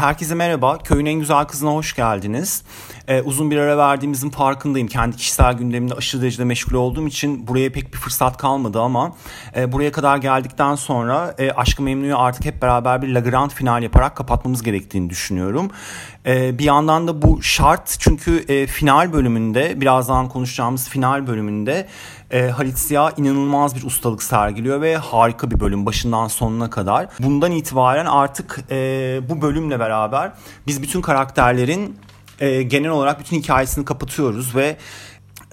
Herkese merhaba. Köyün en güzel kızına hoş geldiniz. E, uzun bir ara verdiğimizin farkındayım. Kendi kişisel gündemimde aşırı derecede meşgul olduğum için buraya pek fırsat kalmadı ama e, buraya kadar geldikten sonra e, Aşkı Memnu'yu artık hep beraber bir Lagrand final yaparak kapatmamız gerektiğini düşünüyorum. E, bir yandan da bu şart çünkü e, final bölümünde birazdan konuşacağımız final bölümünde e, Halit Ziya inanılmaz bir ustalık sergiliyor ve harika bir bölüm başından sonuna kadar. Bundan itibaren artık e, bu bölümle beraber biz bütün karakterlerin e, genel olarak bütün hikayesini kapatıyoruz ve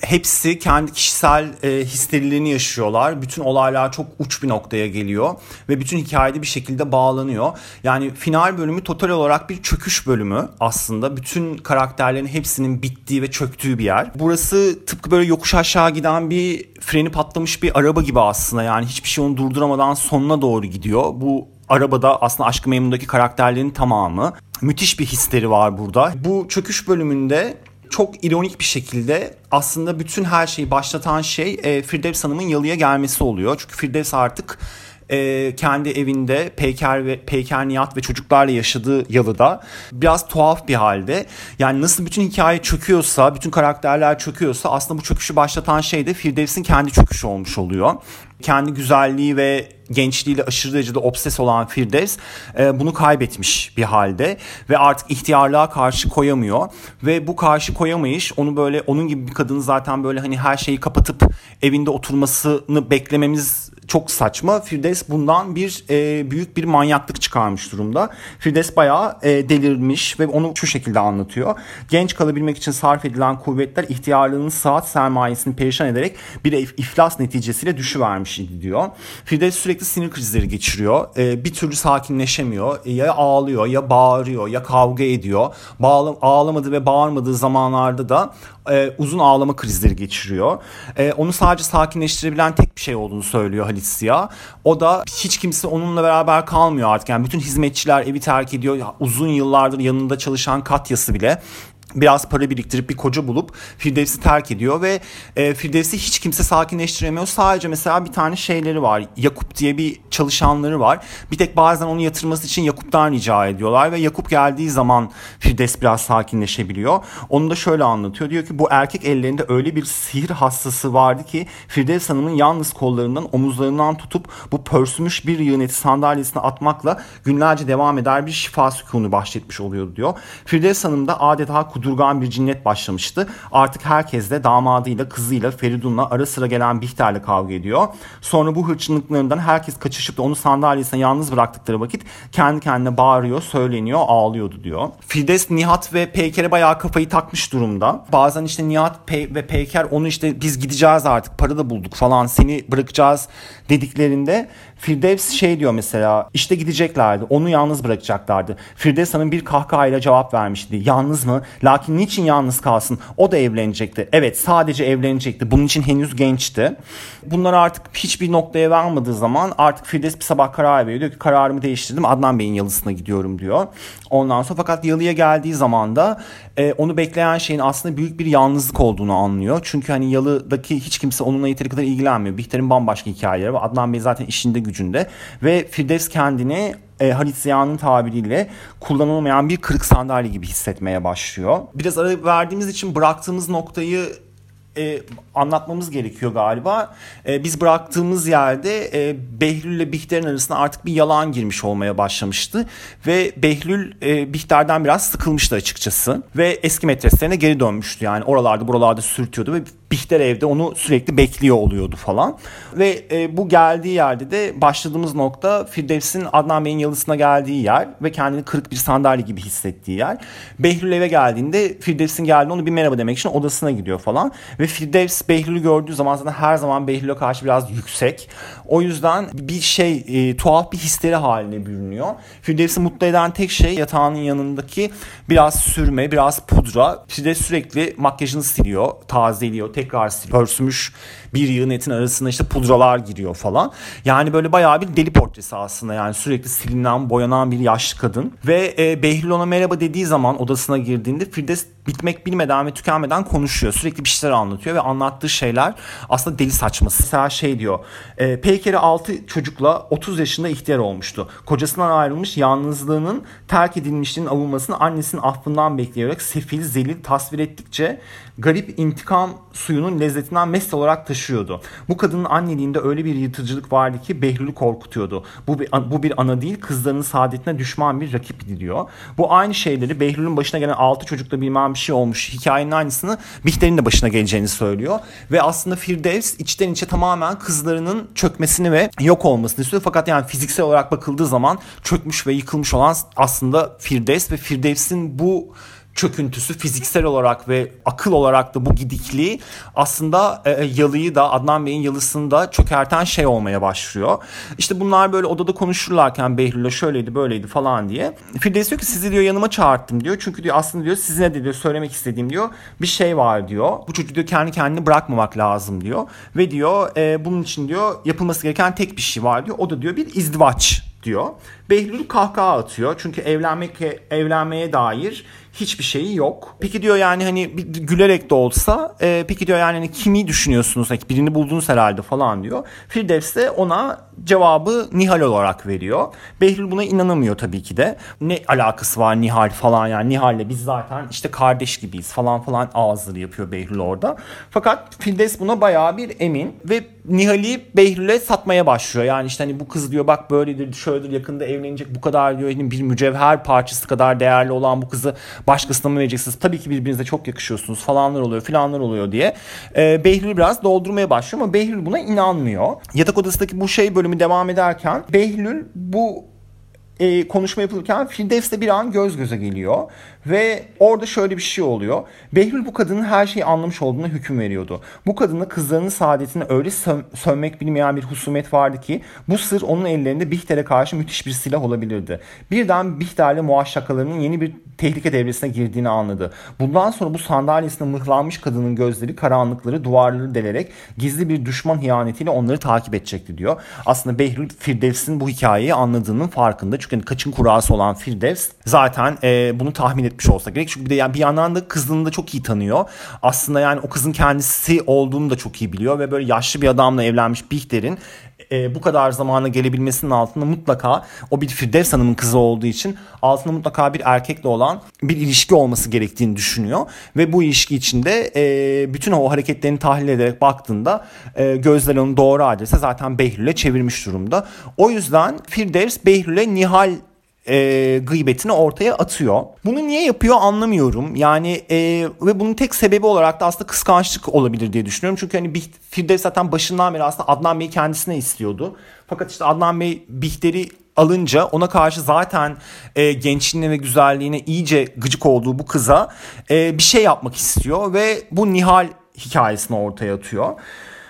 hepsi kendi kişisel e, histerilerini yaşıyorlar. Bütün olaylar çok uç bir noktaya geliyor ve bütün hikayede bir şekilde bağlanıyor. Yani final bölümü total olarak bir çöküş bölümü aslında. Bütün karakterlerin hepsinin bittiği ve çöktüğü bir yer. Burası tıpkı böyle yokuş aşağı giden bir freni patlamış bir araba gibi aslında. Yani hiçbir şey onu durduramadan sonuna doğru gidiyor. Bu arabada aslında Aşkı Memnun'daki karakterlerin tamamı. Müthiş bir histeri var burada. Bu çöküş bölümünde çok ironik bir şekilde aslında bütün her şeyi başlatan şey e, Firdevs Hanım'ın yalıya gelmesi oluyor. Çünkü Firdevs artık e, kendi evinde Peyker ve Peyker Nihat ve çocuklarla yaşadığı yalıda biraz tuhaf bir halde. Yani nasıl bütün hikaye çöküyorsa, bütün karakterler çöküyorsa aslında bu çöküşü başlatan şey de Firdevs'in kendi çöküşü olmuş oluyor. Kendi güzelliği ve gençliğiyle aşırı derecede obses olan Firdevs e, bunu kaybetmiş bir halde ve artık ihtiyarlığa karşı koyamıyor. Ve bu karşı koyamayış onu böyle onun gibi bir kadın zaten böyle hani her şeyi kapatıp evinde oturmasını beklememiz çok saçma. Firdevs bundan bir e, büyük bir manyaklık çıkarmış durumda. Firdevs bayağı e, delirmiş ve onu şu şekilde anlatıyor. Genç kalabilmek için sarf edilen kuvvetler ihtiyarlığının saat sermayesini perişan ederek bir iflas neticesiyle düşüvermiş idi diyor. Firdevs sürekli sinir krizleri geçiriyor. E, bir türlü sakinleşemiyor. E, ya ağlıyor ya bağırıyor ya kavga ediyor. Bağla, ağlamadığı ve bağırmadığı zamanlarda da e, uzun ağlama krizleri geçiriyor. E, onu sadece sakinleştirebilen tek bir şey olduğunu söylüyor Ziya. O da hiç kimse onunla beraber kalmıyor artık. Yani bütün hizmetçiler evi terk ediyor. Uzun yıllardır yanında çalışan Katya'sı bile biraz para biriktirip bir koca bulup Firdevs'i terk ediyor ve e, Firdevs'i hiç kimse sakinleştiremiyor. Sadece mesela bir tane şeyleri var. Yakup diye bir çalışanları var. Bir tek bazen onu yatırması için Yakup'tan rica ediyorlar ve Yakup geldiği zaman Firdevs biraz sakinleşebiliyor. Onu da şöyle anlatıyor. Diyor ki bu erkek ellerinde öyle bir sihir hastası vardı ki Firdevs Hanım'ın yalnız kollarından omuzlarından tutup bu pörsümüş bir yığın eti sandalyesine atmakla günlerce devam eder bir şifa sükunu bahşetmiş oluyordu diyor. Firdevs Hanım da adeta kudurgan bir cinnet başlamıştı. Artık herkes de damadıyla, kızıyla, Feridun'la ara sıra gelen Bihter'le kavga ediyor. Sonra bu hırçınlıklarından herkes kaçışıp da onu sandalyesine yalnız bıraktıkları vakit kendi kendine bağırıyor, söyleniyor, ağlıyordu diyor. Fides, Nihat ve Peyker'e bayağı kafayı takmış durumda. Bazen işte Nihat Pey ve Peyker onu işte biz gideceğiz artık para da bulduk falan seni bırakacağız dediklerinde Firdevs şey diyor mesela işte gideceklerdi onu yalnız bırakacaklardı. Firdevs Hanım bir kahkahayla cevap vermişti. Yalnız mı? Lakin niçin yalnız kalsın? O da evlenecekti. Evet sadece evlenecekti. Bunun için henüz gençti. Bunlar artık hiçbir noktaya varmadığı zaman artık Firdevs bir sabah karar veriyor. Diyor ki kararımı değiştirdim Adnan Bey'in yalısına gidiyorum diyor. Ondan sonra fakat yalıya geldiği zaman da e, onu bekleyen şeyin aslında büyük bir yalnızlık olduğunu anlıyor. Çünkü hani yalıdaki hiç kimse onunla yeteri kadar ilgilenmiyor. Bihter'in bambaşka hikayeleri var. Adnan Bey zaten işinde gücünde ve Firdevs kendini e, Halit Ziya'nın tabiriyle kullanılmayan bir kırık sandalye gibi hissetmeye başlıyor. Biraz ara verdiğimiz için bıraktığımız noktayı e, anlatmamız gerekiyor galiba. E, biz bıraktığımız yerde e, Behlül ile Bihter'in arasında artık bir yalan girmiş olmaya başlamıştı. Ve Behlül e, Bihter'den biraz sıkılmıştı açıkçası. Ve eski metreslerine geri dönmüştü. Yani oralarda buralarda sürtüyordu ve Bihter evde onu sürekli bekliyor oluyordu falan. Ve e, bu geldiği yerde de başladığımız nokta Firdevs'in Adnan Bey'in yalısına geldiği yer ve kendini kırık bir sandalye gibi hissettiği yer. Behlül eve geldiğinde Firdevs'in geldiğinde onu bir merhaba demek için odasına gidiyor falan. Ve Firdevs Behlül'ü gördüğü zaman zaten her zaman Behlül'e karşı biraz yüksek. O yüzden bir şey e, tuhaf bir histeri haline bürünüyor. Firdevs'i mutlu eden tek şey yatağının yanındaki biraz sürme, biraz pudra. Firdevs sürekli makyajını siliyor, tazeliyor, tekrar. Pörsümüş bir yığın etin arasında işte pudralar giriyor falan. Yani böyle bayağı bir deli portresi aslında yani sürekli silinen boyanan bir yaşlı kadın. Ve e, Behlül ona merhaba dediği zaman odasına girdiğinde Firdevs bitmek bilmeden ve tükenmeden konuşuyor. Sürekli bir şeyler anlatıyor ve anlattığı şeyler aslında deli saçması. Mesela şey diyor. E, Peyker'i 6 çocukla 30 yaşında ihtiyar olmuştu. Kocasından ayrılmış yalnızlığının terk edilmişliğinin avunmasını annesinin affından bekleyerek sefil, zelil tasvir ettikçe garip intikam suyunun lezzetinden mest olarak taşıyordu. Bu kadının anneliğinde öyle bir yırtıcılık vardı ki Behlül'ü korkutuyordu. Bu bir, bu bir ana değil kızlarının saadetine düşman bir rakip diyor. Bu aynı şeyleri Behlül'ün başına gelen 6 çocukla bilmem bir şey olmuş hikayenin aynısını Bihter'in de başına geleceğini söylüyor. Ve aslında Firdevs içten içe tamamen kızlarının çökmesini ve yok olmasını istiyor. Fakat yani fiziksel olarak bakıldığı zaman çökmüş ve yıkılmış olan aslında Firdevs ve Firdevs'in bu çöküntüsü fiziksel olarak ve akıl olarak da bu gidikliği aslında e, yalıyı da Adnan Bey'in yalısını da çökerten şey olmaya başlıyor. İşte bunlar böyle odada konuşurlarken Behlül'le şöyleydi böyleydi falan diye. Firdevs diyor ki sizi diyor yanıma çağırttım diyor. Çünkü diyor aslında diyor sizinle de diyor söylemek istediğim diyor bir şey var diyor. Bu çocuğu diyor kendi kendini bırakmamak lazım diyor. Ve diyor e, bunun için diyor yapılması gereken tek bir şey var diyor. O da diyor bir izdivaç diyor. Behlül kahkaha atıyor. Çünkü evlenmek evlenmeye dair hiçbir şeyi yok. Peki diyor yani hani gülerek de olsa e, peki diyor yani hani kimi düşünüyorsunuz? Hani birini buldunuz herhalde falan diyor. Firdevs de ona cevabı Nihal olarak veriyor. Behlül buna inanamıyor tabii ki de. Ne alakası var Nihal falan yani Nihal'le biz zaten işte kardeş gibiyiz falan falan ağızları yapıyor Behlül orada. Fakat Firdevs buna bayağı bir emin ve Nihal'i Behlül'e satmaya başlıyor. Yani işte hani bu kız diyor bak böyledir şöyledir yakında evlenecek bu kadar diyor hani bir mücevher parçası kadar değerli olan bu kızı başkasına mı vereceksiniz? Tabii ki birbirinize çok yakışıyorsunuz falanlar oluyor filanlar oluyor diye. E, Behlül biraz doldurmaya başlıyor ama Behlül buna inanmıyor. Yatak odasındaki bu şey bölümü devam ederken Behlül bu e, konuşma yapılırken Firdevs'le bir an göz göze geliyor ve orada şöyle bir şey oluyor. Behlül bu kadının her şeyi anlamış olduğuna hüküm veriyordu. Bu kadına kızlarının saadetine öyle sö- sönmek bilmeyen bir husumet vardı ki bu sır onun ellerinde Bihter'e karşı müthiş bir silah olabilirdi. Birden Bihter'le muaşşakalarının yeni bir tehlike devresine girdiğini anladı. Bundan sonra bu sandalyesine mıhlanmış kadının gözleri karanlıkları duvarları delerek gizli bir düşman hiyanetiyle onları takip edecekti diyor. Aslında Behlül Firdevs'in bu hikayeyi anladığının farkında. Hani kaçın kurası olan Firdevs zaten e, bunu tahmin etmiş olsa gerek. Çünkü bir de yani bir yandan da kızını da çok iyi tanıyor. Aslında yani o kızın kendisi olduğunu da çok iyi biliyor ve böyle yaşlı bir adamla evlenmiş Bihter'in e, bu kadar zamana gelebilmesinin altında mutlaka o bir Firdevs Hanım'ın kızı olduğu için altında mutlaka bir erkekle olan bir ilişki olması gerektiğini düşünüyor. Ve bu ilişki içinde e, bütün o hareketlerini tahlil ederek baktığında e, gözler onu doğru adrese zaten Behlül'e çevirmiş durumda. O yüzden Firdevs Behlül'e Nihal e, gıybetini ortaya atıyor. Bunu niye yapıyor anlamıyorum. Yani e, ve bunun tek sebebi olarak da aslında kıskançlık olabilir diye düşünüyorum. Çünkü hani Firdevs zaten başından beri aslında Adnan Bey'i kendisine istiyordu. Fakat işte Adnan Bey Bihter'i alınca ona karşı zaten e, gençliğine ve güzelliğine iyice gıcık olduğu bu kıza e, bir şey yapmak istiyor ve bu Nihal hikayesini ortaya atıyor.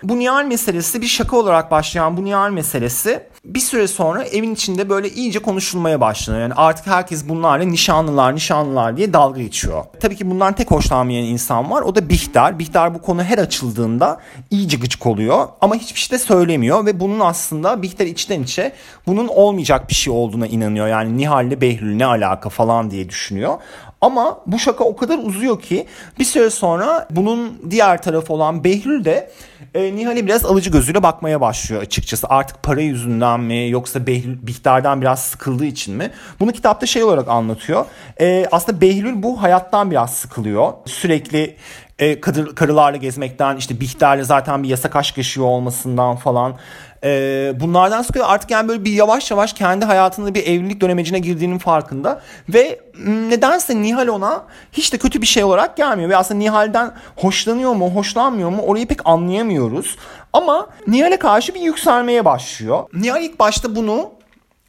Bu Nihal meselesi bir şaka olarak başlayan bu Nihal meselesi bir süre sonra evin içinde böyle iyice konuşulmaya başlanıyor. Yani artık herkes bunlarla nişanlılar nişanlılar diye dalga geçiyor. Tabii ki bundan tek hoşlanmayan insan var. O da Bihter. Bihter bu konu her açıldığında iyice gıcık oluyor. Ama hiçbir şey de söylemiyor ve bunun aslında Bihter içten içe bunun olmayacak bir şey olduğuna inanıyor. Yani Nihal ile Behlül ne alaka falan diye düşünüyor. Ama bu şaka o kadar uzuyor ki bir süre sonra bunun diğer tarafı olan Behlül de e, Nihal'e biraz alıcı gözüyle bakmaya başlıyor açıkçası. Artık para yüzünden mi yoksa Behlül, Bihter'den biraz sıkıldığı için mi? Bunu kitapta şey olarak anlatıyor. E, aslında Behlül bu hayattan biraz sıkılıyor. Sürekli e, kadır, karılarla gezmekten işte Bihter'le zaten bir yasak aşk yaşıyor olmasından falan e, bunlardan sıkıyor artık yani böyle bir yavaş yavaş kendi hayatında bir evlilik dönemecine girdiğinin farkında ve nedense Nihal ona hiç de kötü bir şey olarak gelmiyor ve aslında Nihal'den hoşlanıyor mu hoşlanmıyor mu orayı pek anlayamıyoruz ama Nihal'e karşı bir yükselmeye başlıyor. Nihal ilk başta bunu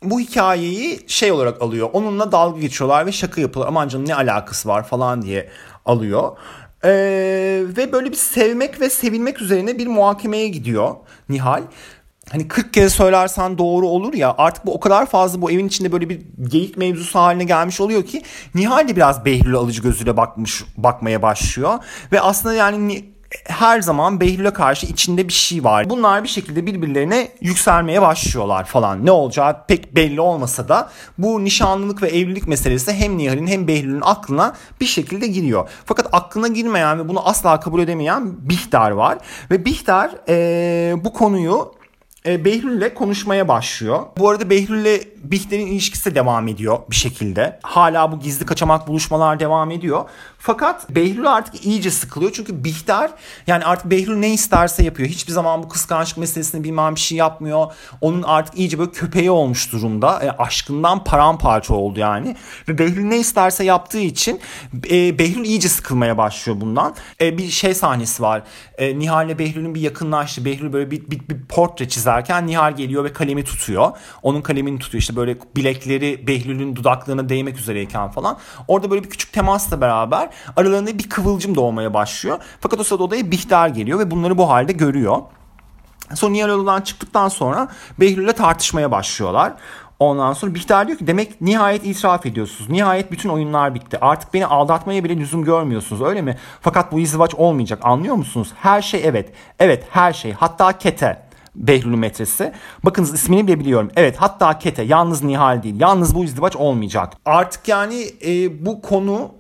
bu hikayeyi şey olarak alıyor. Onunla dalga geçiyorlar ve şaka yapıyorlar. Aman canım ne alakası var falan diye alıyor. Ee, ve böyle bir sevmek ve sevilmek üzerine bir muhakemeye gidiyor Nihal hani 40 kere söylersen doğru olur ya artık bu o kadar fazla bu evin içinde böyle bir geyik mevzusu haline gelmiş oluyor ki Nihal de biraz Behlül alıcı gözüyle bakmış bakmaya başlıyor ve aslında yani her zaman Behlül'e karşı içinde bir şey var. Bunlar bir şekilde birbirlerine yükselmeye başlıyorlar falan. Ne olacağı pek belli olmasa da bu nişanlılık ve evlilik meselesi hem Nihal'in hem Behlül'ün aklına bir şekilde giriyor. Fakat aklına girmeyen ve bunu asla kabul edemeyen Bihter var. Ve Bihter ee, bu konuyu e, Behlül'le konuşmaya başlıyor. Bu arada Behlül'le Bihter'in ilişkisi de devam ediyor bir şekilde. Hala bu gizli kaçamak buluşmalar devam ediyor. Fakat Behlül artık iyice sıkılıyor. Çünkü Bihter yani artık Behlül ne isterse yapıyor. Hiçbir zaman bu kıskançlık meselesini bilmem bir şey yapmıyor. Onun artık iyice böyle köpeği olmuş durumda. E, aşkından paramparça oldu yani. Ve Behlül ne isterse yaptığı için e, Behlül iyice sıkılmaya başlıyor bundan. E, bir şey sahnesi var. E, Nihal ile Behlül'ün bir yakınlaştı. Behlül böyle bir, bir, bir portre çizerken Nihal geliyor ve kalemi tutuyor. Onun kalemini tutuyor. İşte böyle bilekleri Behlül'ün dudaklarına değmek üzereyken falan. Orada böyle bir küçük temasla beraber aralarında bir kıvılcım doğmaya başlıyor. Fakat o sırada odaya Bihter geliyor ve bunları bu halde görüyor. Sonra Nihal odadan çıktıktan sonra Behlül'le tartışmaya başlıyorlar. Ondan sonra Bihter diyor ki demek nihayet itiraf ediyorsunuz. Nihayet bütün oyunlar bitti. Artık beni aldatmaya bile lüzum görmüyorsunuz öyle mi? Fakat bu izdivaç olmayacak anlıyor musunuz? Her şey evet. Evet her şey. Hatta kete. Behlül'ün metresi. Bakınız ismini bile biliyorum. Evet hatta Kete yalnız Nihal değil. Yalnız bu izdivaç olmayacak. Artık yani e, bu konu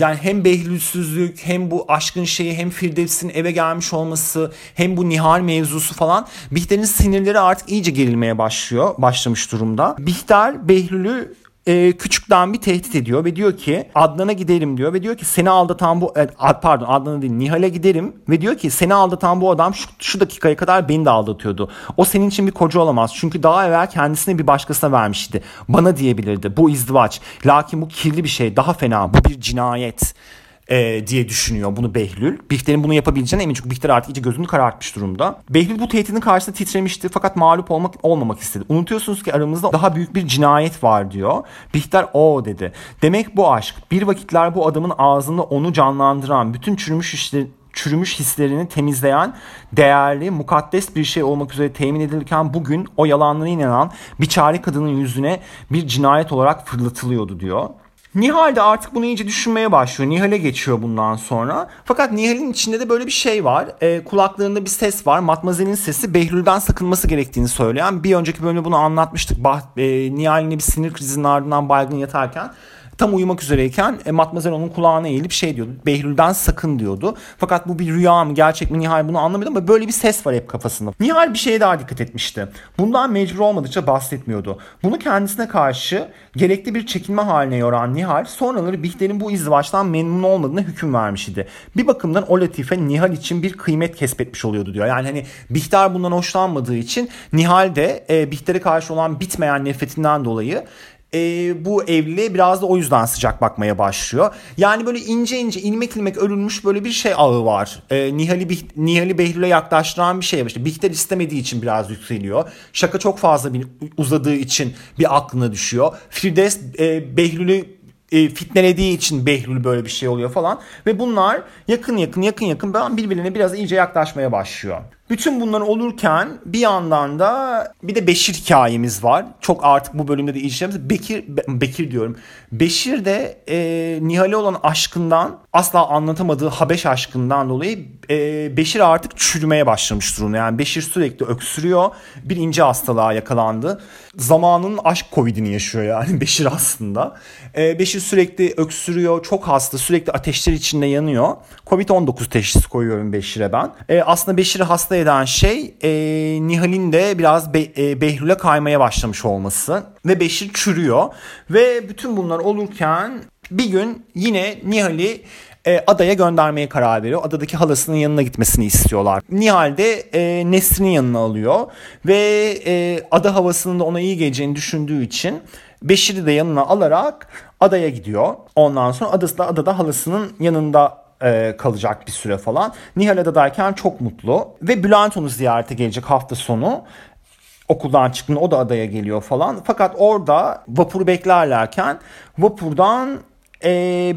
yani hem Behlülsüzlük hem bu aşkın şeyi hem Firdevs'in eve gelmiş olması hem bu Nihal mevzusu falan Bihter'in sinirleri artık iyice gerilmeye başlıyor. Başlamış durumda. Bihter Behlül'ü e, küçükten bir tehdit ediyor ve diyor ki Adnan'a giderim diyor ve diyor ki seni aldatan bu e, pardon Adnan'a değil Nihal'e giderim ve diyor ki seni aldatan bu adam şu, şu dakikaya kadar beni de aldatıyordu. O senin için bir koca olamaz çünkü daha evvel kendisine bir başkasına vermişti. Bana diyebilirdi bu izdivaç. Lakin bu kirli bir şey daha fena bu bir cinayet e, diye düşünüyor bunu Behlül. Bihter'in bunu yapabileceğine emin çünkü Bihter artık iyice gözünü karartmış durumda. Behlül bu tehditin karşısında titremişti fakat mağlup olmak olmamak istedi. Unutuyorsunuz ki aramızda daha büyük bir cinayet var diyor. Bihter o dedi. Demek bu aşk bir vakitler bu adamın ağzında onu canlandıran bütün çürümüş işleri çürümüş hislerini temizleyen değerli, mukaddes bir şey olmak üzere temin edilirken bugün o yalanlara inanan bir çare kadının yüzüne bir cinayet olarak fırlatılıyordu diyor. Nihal de artık bunu iyice düşünmeye başlıyor. Nihal'e geçiyor bundan sonra. Fakat Nihal'in içinde de böyle bir şey var. E, kulaklarında bir ses var. Matmazel'in sesi Behlül'den sakınması gerektiğini söyleyen. Bir önceki bölümde bunu anlatmıştık. Bah, e, Nihal'in bir sinir krizinin ardından baygın yatarken tam uyumak üzereyken e, Matmazel onun kulağına eğilip şey diyordu. Behlül'den sakın diyordu. Fakat bu bir rüya mı gerçek mi Nihal bunu anlamadı ama böyle bir ses var hep kafasında. Nihal bir şeye daha dikkat etmişti. Bundan mecbur olmadıkça bahsetmiyordu. Bunu kendisine karşı gerekli bir çekinme haline yoran Nihal sonraları Bihter'in bu izdivaçtan memnun olmadığına hüküm vermiş idi. Bir bakımdan o latife Nihal için bir kıymet kesbetmiş oluyordu diyor. Yani hani Bihter bundan hoşlanmadığı için Nihal de e, Bihter'e karşı olan bitmeyen nefretinden dolayı e, bu evliliğe biraz da o yüzden sıcak bakmaya başlıyor. Yani böyle ince ince ilmek ilmek örülmüş böyle bir şey ağı var. E, Nihal'i, Nihal'i Behlül'e yaklaştıran bir şey. İşte Bihter istemediği için biraz yükseliyor. Şaka çok fazla bir uzadığı için bir aklına düşüyor. Firdevs e, Behlül'ü e, fitnelediği için Behlül böyle bir şey oluyor falan. Ve bunlar yakın yakın yakın yakın birbirine biraz iyice yaklaşmaya başlıyor. Bütün bunlar olurken bir yandan da bir de Beşir hikayemiz var. Çok artık bu bölümde de işleyeceğimiz Bekir Bekir diyorum. Beşir de e, Nihal'e olan aşkından asla anlatamadığı Habeş aşkından dolayı e, Beşir artık çürümeye başlamış durumda. Yani Beşir sürekli öksürüyor. Bir ince hastalığa yakalandı. Zamanın aşk covidini yaşıyor yani Beşir aslında. E, Beşir sürekli öksürüyor. Çok hasta. Sürekli ateşler içinde yanıyor. Covid-19 teşhisi koyuyorum Beşir'e ben. E, aslında Beşir'i hasta eden şey e, Nihal'in de biraz Be, e, Behlül'e kaymaya başlamış olması. Ve Beşir çürüyor. Ve bütün bunlar olurken bir gün yine Nihal'i e, adaya göndermeye karar veriyor. Adadaki halasının yanına gitmesini istiyorlar. Nihal de e, Nesrin'in yanına alıyor ve e, ada havasının da ona iyi geleceğini düşündüğü için Beşir'i de yanına alarak adaya gidiyor. Ondan sonra adasında adada halasının yanında e, kalacak bir süre falan. Nihal adadayken çok mutlu ve Bülent onu ziyarete gelecek hafta sonu okuldan çıktığında o da adaya geliyor falan. Fakat orada vapuru beklerlerken vapurdan e,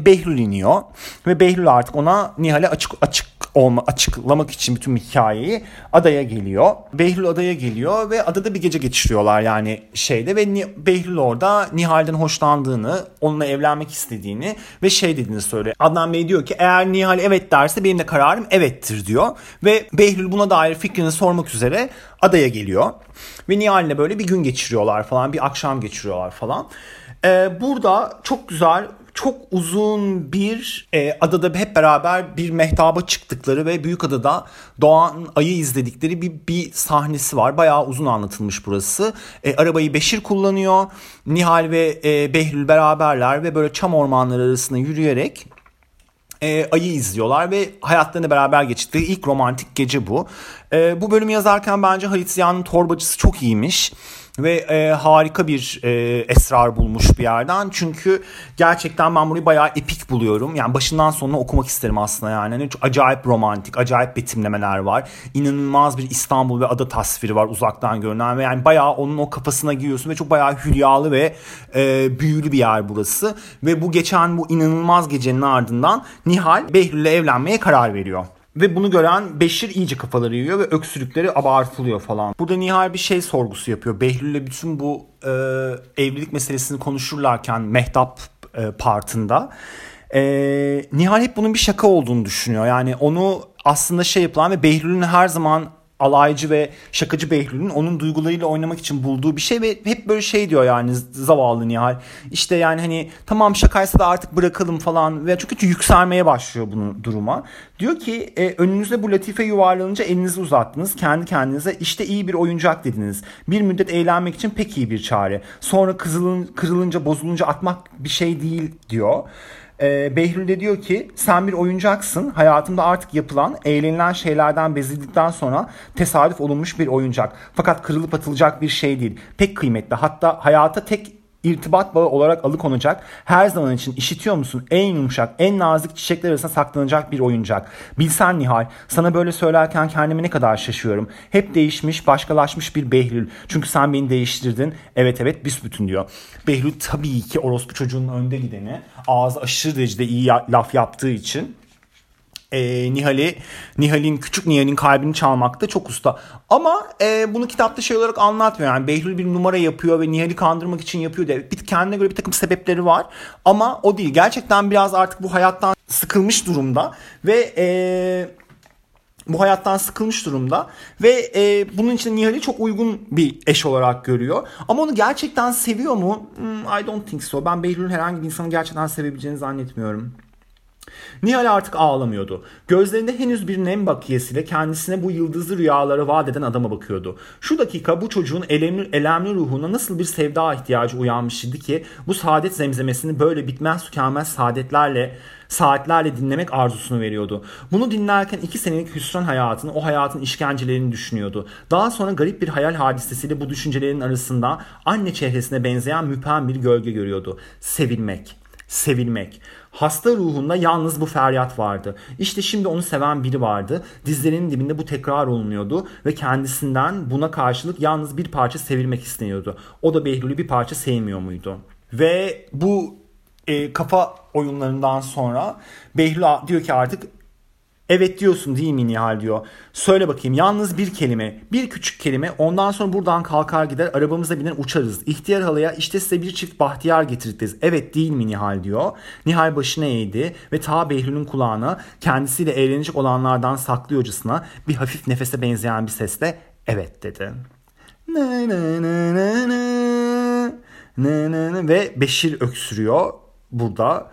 Behlül iniyor ve Behlül artık ona Nihal'e açık açık olma, açıklamak için bütün hikayeyi adaya geliyor. Behlül adaya geliyor ve adada bir gece geçiriyorlar yani şeyde ve Behlül orada Nihal'den hoşlandığını, onunla evlenmek istediğini ve şey dediğini söylüyor. Adnan Bey diyor ki eğer Nihal evet derse benim de kararım evettir diyor ve Behlül buna dair fikrini sormak üzere adaya geliyor. Ve Nihal'le böyle bir gün geçiriyorlar falan, bir akşam geçiriyorlar falan. Ee, burada çok güzel çok uzun bir e, adada hep beraber bir mehtaba çıktıkları ve büyük adada doğan ayı izledikleri bir, bir sahnesi var. Bayağı uzun anlatılmış burası. E, arabayı Beşir kullanıyor. Nihal ve e, Behlül beraberler ve böyle çam ormanları arasında yürüyerek e, ayı izliyorlar ve hayatlarını beraber geçtikleri ilk romantik gece bu. E, bu bölümü yazarken bence Halit Ziya'nın torbacısı çok iyiymiş ve e, harika bir e, esrar bulmuş bir yerden. Çünkü gerçekten ben burayı bayağı epik buluyorum. Yani başından sonuna okumak isterim aslında yani. yani acayip romantik, acayip betimlemeler var. İnanılmaz bir İstanbul ve ada tasviri var uzaktan görünen ve yani bayağı onun o kafasına giriyorsun ve çok bayağı hülyalı ve e, büyülü bir yer burası. Ve bu geçen bu inanılmaz gecenin ardından Nihal Behlül'le evlenmeye karar veriyor. Ve bunu gören Beşir iyice kafaları yiyor ve öksürükleri abartılıyor falan. Burada Nihal bir şey sorgusu yapıyor. Behlül'le bütün bu e, evlilik meselesini konuşurlarken Mehtap e, partında. E, Nihal hep bunun bir şaka olduğunu düşünüyor. Yani onu aslında şey yapılan ve Behlül'ün her zaman alaycı ve şakacı Behlül'ün onun duygularıyla oynamak için bulduğu bir şey ve hep böyle şey diyor yani zavallı Nihal. İşte yani hani tamam şakaysa da artık bırakalım falan ve çünkü yükselmeye başlıyor bunu duruma. Diyor ki e, önünüze bu latife yuvarlanınca elinizi uzattınız. Kendi kendinize işte iyi bir oyuncak dediniz. Bir müddet eğlenmek için pek iyi bir çare. Sonra kızılın, kırılınca bozulunca atmak bir şey değil diyor e, Behlül de diyor ki sen bir oyuncaksın. Hayatımda artık yapılan, eğlenilen şeylerden bezildikten sonra tesadüf olunmuş bir oyuncak. Fakat kırılıp atılacak bir şey değil. Pek kıymetli. Hatta hayata tek irtibat bağı olarak alıkonacak, her zaman için işitiyor musun en yumuşak, en nazik çiçekler arasında saklanacak bir oyuncak. Bilsen Nihal, sana böyle söylerken kendimi ne kadar şaşıyorum. Hep değişmiş, başkalaşmış bir Behlül. Çünkü sen beni değiştirdin. Evet evet büsbütün diyor. Behlül tabii ki orospu çocuğunun önde gideni. Ağzı aşırı derecede iyi laf yaptığı için e, Nihal'i Nihal'in küçük Nihal'in kalbini çalmakta çok usta. Ama e, bunu kitapta şey olarak anlatmıyor. Yani Behlül bir numara yapıyor ve Nihal'i kandırmak için yapıyor diye. Bir, kendine göre bir takım sebepleri var. Ama o değil. Gerçekten biraz artık bu hayattan sıkılmış durumda ve e, bu hayattan sıkılmış durumda ve e, bunun için Nihal'i çok uygun bir eş olarak görüyor. Ama onu gerçekten seviyor mu? Hmm, I don't think so. Ben Behlül'ün herhangi bir insanı gerçekten sevebileceğini zannetmiyorum. Nihal artık ağlamıyordu. Gözlerinde henüz bir nem bakiyesiyle kendisine bu yıldızlı rüyaları vaat eden adama bakıyordu. Şu dakika bu çocuğun elemli, elemli ruhuna nasıl bir sevda ihtiyacı uyanmış idi ki bu saadet zemzemesini böyle bitmez tükenmez saadetlerle saatlerle dinlemek arzusunu veriyordu. Bunu dinlerken iki senelik hüsran hayatını, o hayatın işkencelerini düşünüyordu. Daha sonra garip bir hayal hadisesiyle bu düşüncelerin arasında anne çehresine benzeyen müphem bir gölge görüyordu. Sevilmek. Sevilmek. Hasta ruhunda yalnız bu feryat vardı. İşte şimdi onu seven biri vardı. Dizlerinin dibinde bu tekrar olunuyordu ve kendisinden buna karşılık yalnız bir parça sevilmek isteniyordu. O da Behlül'ü bir parça sevmiyor muydu? Ve bu e, kafa oyunlarından sonra Behlül diyor ki artık Evet diyorsun değil mi Nihal diyor. Söyle bakayım yalnız bir kelime, bir küçük kelime ondan sonra buradan kalkar gider arabamıza biner uçarız. İhtiyar halaya işte size bir çift bahtiyar getiririz. Evet değil mi Nihal diyor. Nihal başına eğdi ve ta Behlül'ün kulağına kendisiyle eğlenecek olanlardan saklıyorcasına bir hafif nefese benzeyen bir sesle evet dedi. Ne ne ne ne ne ne ne ne ve Beşir öksürüyor burada.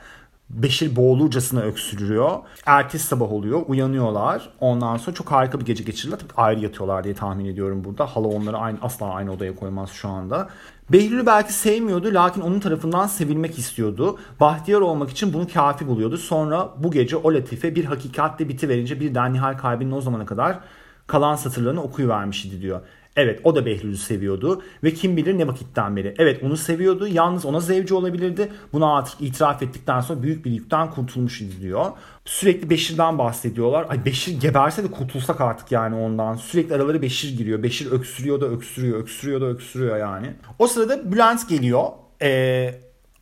Beşir boğulurcasına öksürüyor. Ertesi sabah oluyor. Uyanıyorlar. Ondan sonra çok harika bir gece geçirirler. Tabii ayrı yatıyorlar diye tahmin ediyorum burada. Hala onları aynı, asla aynı odaya koymaz şu anda. Behlül'ü belki sevmiyordu lakin onun tarafından sevilmek istiyordu. Bahtiyar olmak için bunu kafi buluyordu. Sonra bu gece o latife bir hakikatle bitiverince birden Nihal kalbinin o zamana kadar kalan satırlarını okuyuvermiş idi diyor. Evet o da Behlül'ü seviyordu ve kim bilir ne vakitten beri. Evet onu seviyordu yalnız ona zevci olabilirdi. Buna artık itiraf ettikten sonra büyük bir yükten kurtulmuş diyor. Sürekli Beşir'den bahsediyorlar. Ay Beşir geberse de kurtulsak artık yani ondan. Sürekli araları Beşir giriyor. Beşir öksürüyor da öksürüyor, öksürüyor da öksürüyor yani. O sırada Bülent geliyor ee,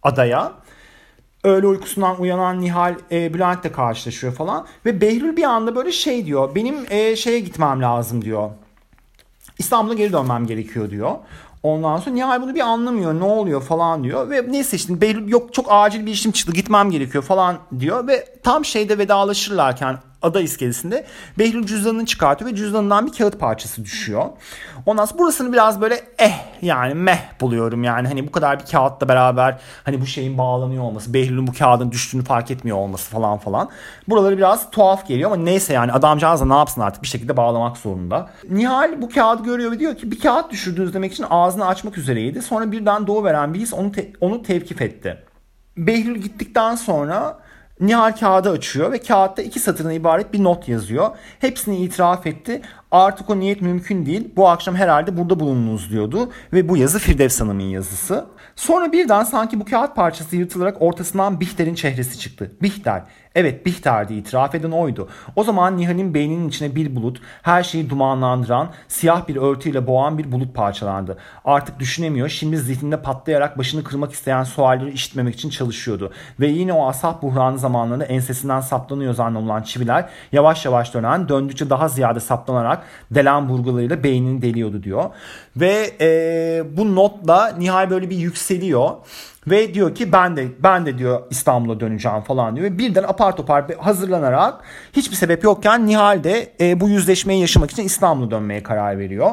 adaya. öğle uykusundan uyanan Nihal e, Bülent'le karşılaşıyor falan. Ve Behlül bir anda böyle şey diyor. Benim e, şeye gitmem lazım diyor. İstanbul'a geri dönmem gerekiyor diyor. Ondan sonra Nihal bunu bir anlamıyor ne oluyor falan diyor. Ve neyse işte Behlül yok çok acil bir işim çıktı gitmem gerekiyor falan diyor. Ve tam şeyde vedalaşırlarken ada iskelesinde Behlül cüzdanını çıkartıyor ve cüzdanından bir kağıt parçası düşüyor. Ondan sonra burasını biraz böyle eh yani meh buluyorum yani hani bu kadar bir kağıtla beraber hani bu şeyin bağlanıyor olması Behlül'ün bu kağıdın düştüğünü fark etmiyor olması falan falan. Buraları biraz tuhaf geliyor ama neyse yani adamcağız da ne yapsın artık bir şekilde bağlamak zorunda. Nihal bu kağıdı görüyor ve diyor ki bir kağıt düşürdünüz demek için ağzını açmak üzereydi. Sonra birden doğu veren bir his onu, te- onu tevkif etti. Behlül gittikten sonra Nihal kağıdı açıyor ve kağıtta iki satırdan ibaret bir not yazıyor. Hepsini itiraf etti. Artık o niyet mümkün değil. Bu akşam herhalde burada bulununuz diyordu. Ve bu yazı Firdevs Hanım'ın yazısı. Sonra birden sanki bu kağıt parçası yırtılarak ortasından Bihter'in çehresi çıktı. Bihter. Evet Bihter'di itiraf eden oydu. O zaman Nihal'in beyninin içine bir bulut, her şeyi dumanlandıran, siyah bir örtüyle boğan bir bulut parçalandı. Artık düşünemiyor, şimdi zihninde patlayarak başını kırmak isteyen sualleri işitmemek için çalışıyordu. Ve yine o asap buhranı zamanlarında ensesinden saplanıyor zannolulan çiviler yavaş yavaş dönen, döndükçe daha ziyade saplanarak delen burgularıyla beynini deliyordu diyor. Ve e, bu notla Nihal böyle bir yükseliyor. Ve diyor ki ben de ben de diyor İstanbul'a döneceğim falan diyor. Ve birden apar topar hazırlanarak hiçbir sebep yokken Nihal de e, bu yüzleşmeyi yaşamak için İstanbul'a dönmeye karar veriyor.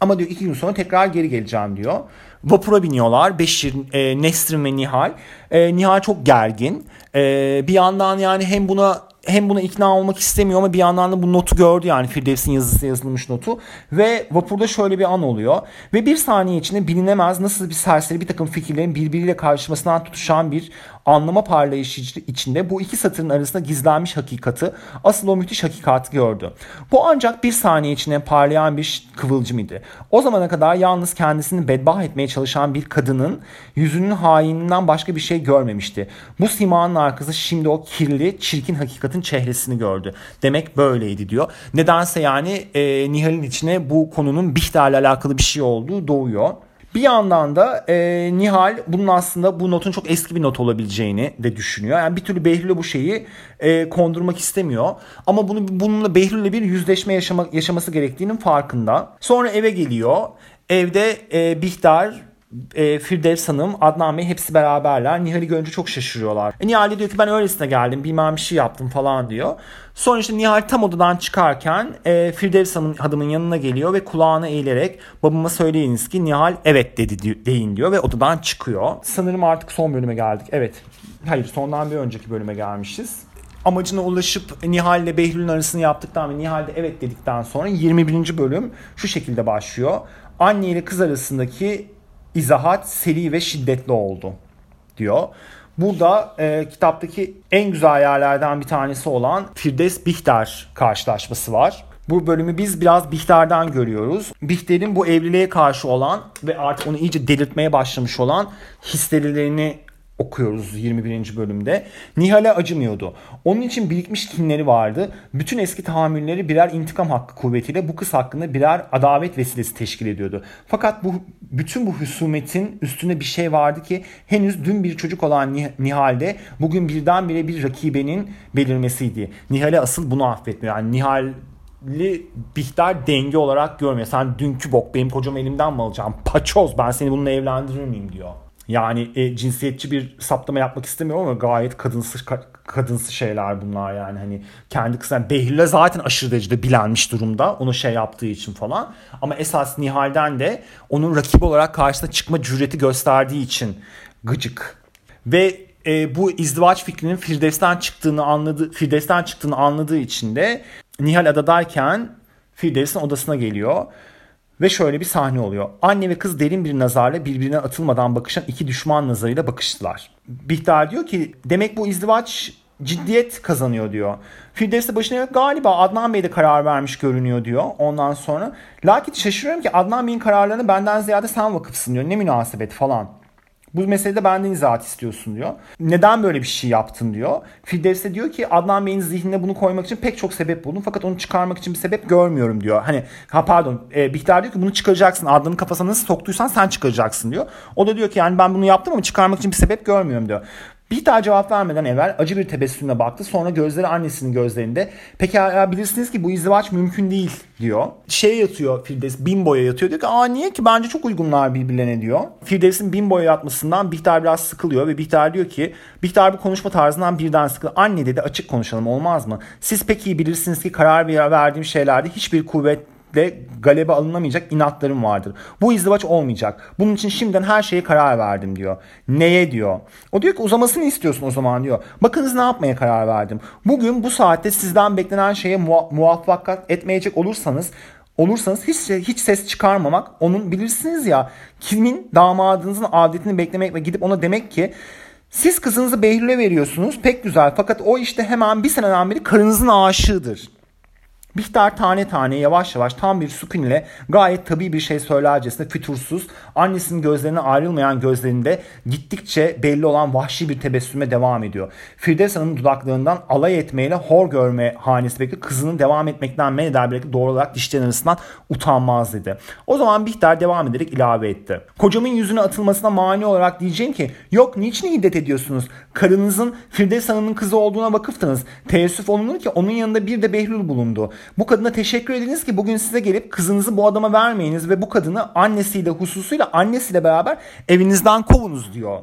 Ama diyor iki gün sonra tekrar geri geleceğim diyor. Vapura biniyorlar. Beşir, e, Nesrin ve Nihal. E, Nihal çok gergin. E, bir yandan yani hem buna hem buna ikna olmak istemiyor ama bir yandan da bu notu gördü yani Firdevs'in yazısı yazılmış notu. Ve vapurda şöyle bir an oluyor. Ve bir saniye içinde bilinemez nasıl bir serseri bir takım fikirlerin birbiriyle karşılaşmasından tutuşan bir anlama parlayışı içinde bu iki satırın arasında gizlenmiş hakikati, asıl o müthiş hakikati gördü. Bu ancak bir saniye içinde parlayan bir kıvılcım idi. O zamana kadar yalnız kendisini bedbah etmeye çalışan bir kadının yüzünün haininden başka bir şey görmemişti. Bu simanın arkası şimdi o kirli, çirkin hakikatin çehresini gördü. Demek böyleydi diyor. Nedense yani e, Nihal'in içine bu konunun Bihter'le alakalı bir şey olduğu doğuyor. Bir yandan da e, Nihal bunun aslında bu notun çok eski bir not olabileceğini de düşünüyor. Yani bir türlü Behlül'e bu şeyi e, kondurmak istemiyor. Ama bunu bununla Behlül'le bir yüzleşme yaşama, yaşaması gerektiğinin farkında. Sonra eve geliyor. Evde e, Bihter e, Firdevs Hanım, Adnan Bey hepsi beraberler. Nihal'i görünce çok şaşırıyorlar. E, Nihal diyor ki ben öylesine geldim bilmem bir şey yaptım falan diyor. Sonra işte Nihal tam odadan çıkarken e, Firdevs Hanım adamın yanına geliyor ve kulağına eğilerek babama söyleyiniz ki Nihal evet dedi deyin diyor ve odadan çıkıyor. Sanırım artık son bölüme geldik. Evet. Hayır sondan bir önceki bölüme gelmişiz amacına ulaşıp Nihal ile Behlül'ün arasını yaptıktan ve Nihal de evet dedikten sonra 21. bölüm şu şekilde başlıyor. Anne ile kız arasındaki izahat seri ve şiddetli oldu diyor. Burada e, kitaptaki en güzel yerlerden bir tanesi olan Firdevs Bihter karşılaşması var. Bu bölümü biz biraz Bihter'den görüyoruz. Bihter'in bu evliliğe karşı olan ve artık onu iyice delirtmeye başlamış olan histerilerini okuyoruz 21. bölümde. Nihal'e acımıyordu. Onun için birikmiş kinleri vardı. Bütün eski tahammülleri birer intikam hakkı kuvvetiyle bu kız hakkında birer adavet vesilesi teşkil ediyordu. Fakat bu bütün bu husumetin üstünde bir şey vardı ki henüz dün bir çocuk olan Nihal'de bugün birdenbire bir rakibenin belirmesiydi. Nihal'e asıl bunu affetmiyor. Yani Nihal Bihter denge olarak görmüyor. Sen dünkü bok benim kocam elimden mi alacağım? Paçoz ben seni bununla evlendirir miyim diyor. Yani e, cinsiyetçi bir saptama yapmak istemiyorum ama gayet kadınsı kadınsı şeyler bunlar yani. Hani kendi kızı yani Behlül'e zaten aşırı derecede bilenmiş durumda onu şey yaptığı için falan. Ama esas Nihal'den de onun rakip olarak karşısına çıkma cüreti gösterdiği için gıcık. Ve e, bu izdivaç fikrinin Firdevs'ten çıktığını anladı Firdevs'ten çıktığını anladığı için de Nihal adadayken Firdevs'in odasına geliyor ve şöyle bir sahne oluyor. Anne ve kız derin bir nazarla birbirine atılmadan bakışan iki düşman nazarıyla bakıştılar. Bihter diyor ki demek bu izdivaç ciddiyet kazanıyor diyor. Firdevs de başına galiba Adnan Bey de karar vermiş görünüyor diyor ondan sonra. Lakin şaşırıyorum ki Adnan Bey'in kararlarını benden ziyade sen vakıfsın diyor. Ne münasebet falan. Bu meselede benden izahat istiyorsun diyor. Neden böyle bir şey yaptın diyor. Firdevs de diyor ki Adnan Bey'in zihnine bunu koymak için pek çok sebep buldum. Fakat onu çıkarmak için bir sebep görmüyorum diyor. Hani ha pardon e, Bihter diyor ki bunu çıkaracaksın. Adnan'ın kafasına nasıl soktuysan sen çıkaracaksın diyor. O da diyor ki yani ben bunu yaptım ama çıkarmak için bir sebep görmüyorum diyor. Bihter cevap vermeden evvel acı bir tebessümle baktı. Sonra gözleri annesinin gözlerinde. Pekala bilirsiniz ki bu izdivaç mümkün değil diyor. Şey yatıyor Firdevs Bimbo'ya yatıyor. Diyor ki aa niye ki bence çok uygunlar birbirlerine diyor. Firdevs'in Bimbo'ya yatmasından Bihter biraz sıkılıyor ve Bihter diyor ki Bihter bu konuşma tarzından birden sıkılıyor. Anne dedi açık konuşalım olmaz mı? Siz pek iyi bilirsiniz ki karar verdiğim şeylerde hiçbir kuvvet de galebe alınamayacak inatlarım vardır. Bu izdivaç olmayacak. Bunun için şimdiden her şeye karar verdim diyor. Neye diyor. O diyor ki uzamasını istiyorsun o zaman diyor. Bakınız ne yapmaya karar verdim. Bugün bu saatte sizden beklenen şeye muva- muvaffakat etmeyecek olursanız olursanız hiç hiç ses çıkarmamak onun bilirsiniz ya kimin damadınızın adetini beklemek ve gidip ona demek ki siz kızınızı Behlül'e veriyorsunuz pek güzel fakat o işte hemen bir seneden beri karınızın aşığıdır. Bihter tane tane yavaş yavaş tam bir sükun ile gayet tabii bir şey söylercesine fütursuz, annesinin gözlerine ayrılmayan gözlerinde gittikçe belli olan vahşi bir tebessüme devam ediyor. Firdevs Hanım'ın dudaklarından alay etmeyle hor görme hanesi bekliyor. Kızının devam etmekten men eder belki doğru olarak dişlerin arasından utanmaz dedi. O zaman Bihter devam ederek ilave etti. Kocamın yüzüne atılmasına mani olarak diyeceğim ki yok niçin hiddet ediyorsunuz? Karınızın Firdevs Hanım'ın kızı olduğuna vakıftınız. Teessüf olunur ki onun yanında bir de Behlül bulundu. Bu kadına teşekkür ediniz ki bugün size gelip kızınızı bu adama vermeyiniz ve bu kadını annesiyle hususuyla annesiyle beraber evinizden kovunuz diyor.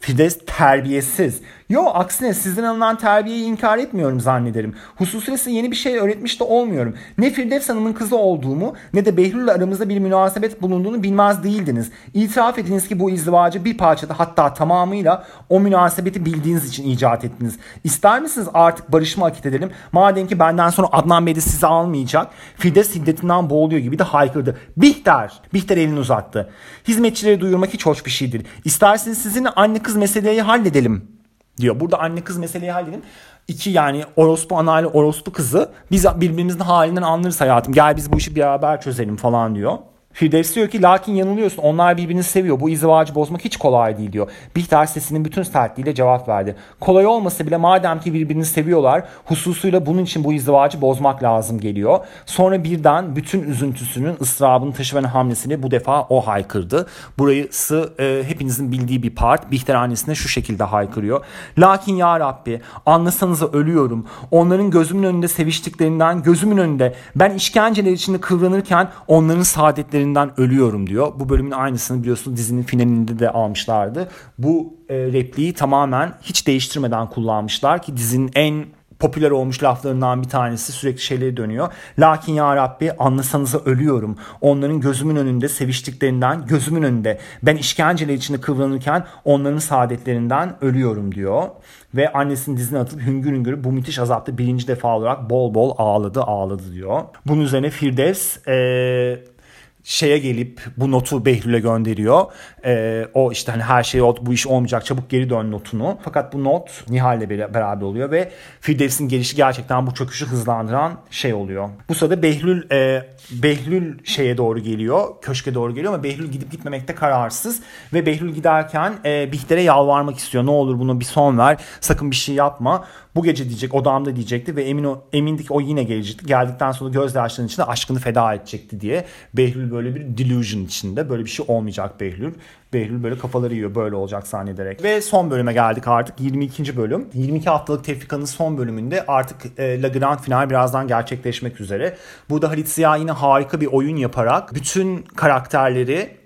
Fides terbiyesiz. Yo aksine sizden alınan terbiyeyi inkar etmiyorum zannederim. Hususiyle size yeni bir şey öğretmiş de olmuyorum. Ne Firdevs Hanım'ın kızı olduğumu ne de Behlül ile aramızda bir münasebet bulunduğunu bilmez değildiniz. İtiraf ediniz ki bu izdivacı bir parçada hatta tamamıyla o münasebeti bildiğiniz için icat ettiniz. İster misiniz artık barışma akit edelim? Madem ki benden sonra Adnan Bey de sizi almayacak. Firdevs hiddetinden boğuluyor gibi de haykırdı. Bihter! Bihter elini uzattı. Hizmetçileri duyurmak hiç hoş bir şeydir. İsterseniz sizinle anne kız meseleyi halledelim diyor. Burada anne kız meseleyi halledin. İki yani orospu ana ile orospu kızı biz birbirimizin halinden anlarız hayatım. Gel biz bu işi beraber çözelim falan diyor. Firdevs diyor ki lakin yanılıyorsun onlar birbirini seviyor bu izdivacı bozmak hiç kolay değil diyor. Bihter sesinin bütün sertliğiyle cevap verdi. Kolay olmasa bile madem ki birbirini seviyorlar hususuyla bunun için bu izdivacı bozmak lazım geliyor. Sonra birden bütün üzüntüsünün ıstırabını taşıman hamlesini bu defa o haykırdı. Burası e, hepinizin bildiği bir part. Bihter annesine şu şekilde haykırıyor. Lakin ya Rabbi anlasanıza ölüyorum. Onların gözümün önünde seviştiklerinden gözümün önünde ben işkenceler içinde kıvranırken onların saadetleri üzerinden ölüyorum diyor. Bu bölümün aynısını biliyorsunuz dizinin finalinde de almışlardı. Bu e, repliği tamamen hiç değiştirmeden kullanmışlar ki dizinin en popüler olmuş laflarından bir tanesi sürekli şeyleri dönüyor. Lakin ya Rabbi anlasanıza ölüyorum. Onların gözümün önünde seviştiklerinden gözümün önünde. Ben işkenceler içinde kıvranırken onların saadetlerinden ölüyorum diyor. Ve annesinin dizine atıp hüngür hüngür bu müthiş azapta birinci defa olarak bol bol ağladı ağladı diyor. Bunun üzerine Firdevs ee, şeye gelip bu notu Behlül'e gönderiyor. Ee, o işte hani her şey bu iş olmayacak çabuk geri dön notunu. Fakat bu not Nihal'le beraber oluyor ve Firdevs'in gelişi gerçekten bu çöküşü hızlandıran şey oluyor. Bu sırada Behlül e, Behlül şeye doğru geliyor. Köşke doğru geliyor ama Behlül gidip gitmemekte kararsız ve Behlül giderken e, Bihter'e yalvarmak istiyor. Ne olur buna bir son ver. Sakın bir şey yapma. Bu gece diyecek odamda diyecekti ve emin o, emindi ki o yine gelecekti. Geldikten sonra gözyaşlarının içinde aşkını feda edecekti diye. Behlül böyle bir delusion içinde. Böyle bir şey olmayacak Behlül. Behlül böyle kafaları yiyor böyle olacak zannederek. Ve son bölüme geldik artık 22. bölüm. 22 haftalık Tefrika'nın son bölümünde artık e, La Grand Final birazdan gerçekleşmek üzere. Burada Halit Ziya yine harika bir oyun yaparak bütün karakterleri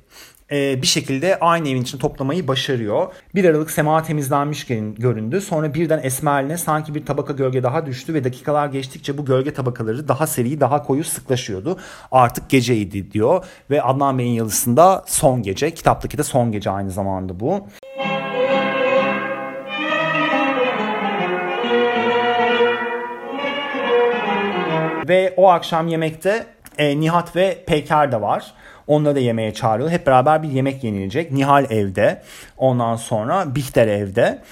e, bir şekilde aynı evin içinde toplamayı başarıyor. Bir aralık sema temizlenmiş göründü. Sonra birden esmerline sanki bir tabaka gölge daha düştü ve dakikalar geçtikçe bu gölge tabakaları daha seri, daha koyu sıklaşıyordu. Artık geceydi diyor ve Adnan Bey'in yazısında son gece, kitaptaki de son gece aynı zamanda bu. Ve o akşam yemekte e, Nihat ve Peyker de var. Onları da yemeğe çağırıyor. Hep beraber bir yemek yenilecek. Nihal evde. Ondan sonra Bihter evde.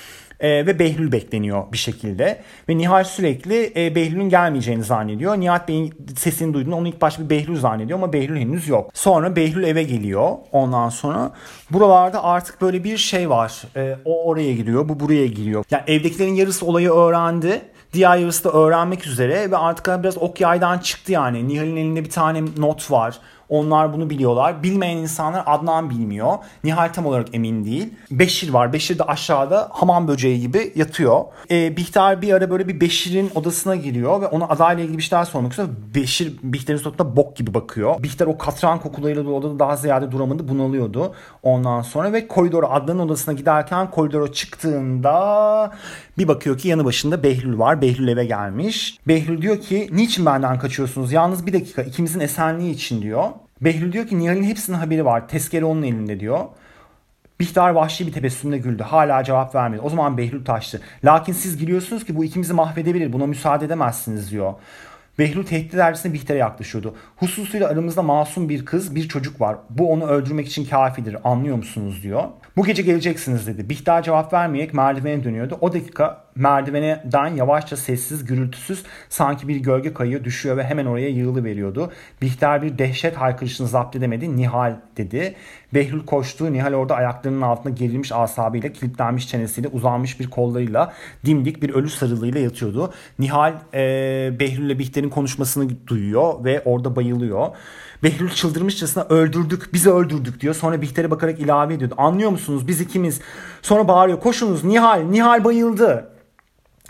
E, ve Behlül bekleniyor bir şekilde. Ve Nihal sürekli e, Behlül'ün gelmeyeceğini zannediyor. Nihat Bey'in sesini duyduğunda onu ilk başta bir Behlül zannediyor ama Behlül henüz yok. Sonra Behlül eve geliyor. Ondan sonra buralarda artık böyle bir şey var. E, o oraya giriyor, bu buraya giriyor. Yani evdekilerin yarısı olayı öğrendi. Diğer yarısı da öğrenmek üzere ve artık biraz ok yaydan çıktı yani. Nihal'in elinde bir tane not var. Onlar bunu biliyorlar. Bilmeyen insanlar Adnan bilmiyor. Nihal tam olarak emin değil. Beşir var. Beşir de aşağıda hamam böceği gibi yatıyor. Ee, Bihter bir ara böyle bir Beşir'in odasına giriyor ve ona adayla ilgili bir şeyler sormak istiyor. Beşir Bihter'in suratına bok gibi bakıyor. Bihter o katran kokularıyla dolu odada daha ziyade duramadı bunalıyordu. Ondan sonra ve koridora Adnan'ın odasına giderken koridora çıktığında bir bakıyor ki yanı başında Behlül var. Behlül eve gelmiş. Behlül diyor ki niçin benden kaçıyorsunuz? Yalnız bir dakika ikimizin esenliği için diyor. Behlül diyor ki Nihal'in hepsinin haberi var. Tezkere onun elinde diyor. Bihter vahşi bir tebessümle güldü. Hala cevap vermedi. O zaman Behlül taştı. Lakin siz biliyorsunuz ki bu ikimizi mahvedebilir. Buna müsaade edemezsiniz diyor. Behlül tehdit edercesine Bihter'e yaklaşıyordu. Hususuyla aramızda masum bir kız, bir çocuk var. Bu onu öldürmek için kafidir. Anlıyor musunuz diyor. Bu gece geleceksiniz dedi. Bihter cevap vermeyerek merdivene dönüyordu. O dakika merdiveneden yavaşça sessiz, gürültüsüz sanki bir gölge kayıyor, düşüyor ve hemen oraya yığılı veriyordu. Bihter bir dehşet haykırışını zapt edemedi. Nihal dedi. Behlül koştu. Nihal orada ayaklarının altında gerilmiş asabıyla, kilitlenmiş çenesiyle, uzanmış bir kollarıyla, dimdik bir ölü sarılığıyla yatıyordu. Nihal e, Behlül'le Bihter'in konuşmasını duyuyor ve orada bayılıyor. Behlül çıldırmışçasına öldürdük, bizi öldürdük diyor. Sonra Bihter'e bakarak ilave ediyordu. Anlıyor musunuz biz ikimiz? Sonra bağırıyor koşunuz Nihal, Nihal bayıldı.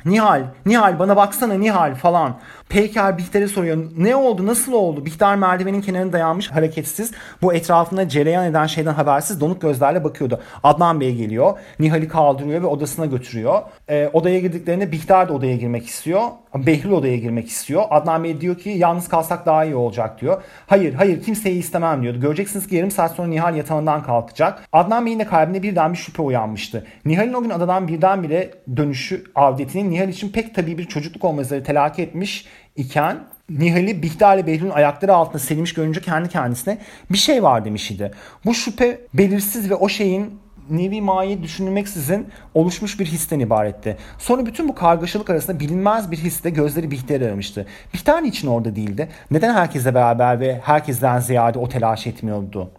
Nihal, Nihal bana baksana Nihal falan. Peyker Bihter'e soruyor ne oldu nasıl oldu? Bihter merdivenin kenarına dayanmış hareketsiz. Bu etrafında cereyan eden şeyden habersiz donuk gözlerle bakıyordu. Adnan Bey geliyor. Nihal'i kaldırıyor ve odasına götürüyor. E, odaya girdiklerinde Bihter de odaya girmek istiyor. Behlül odaya girmek istiyor. Adnan Bey diyor ki yalnız kalsak daha iyi olacak diyor. Hayır hayır kimseyi istemem diyordu. Göreceksiniz ki yarım saat sonra Nihal yatağından kalkacak. Adnan Bey'in de kalbinde birden bir şüphe uyanmıştı. Nihal'in o gün adadan birdenbire dönüşü avdetinin Nihal için pek tabii bir çocukluk olması telakki etmiş iken Nihal'i Bihter ile Behlül'ün ayakları altında serilmiş görünce kendi kendisine bir şey var demiş idi. Bu şüphe belirsiz ve o şeyin nevi mayi düşünülmeksizin oluşmuş bir histen ibaretti. Sonra bütün bu kargaşalık arasında bilinmez bir hisse gözleri Bihter'i aramıştı. Bihter niçin orada değildi? Neden herkesle beraber ve herkesten ziyade o telaş etmiyordu?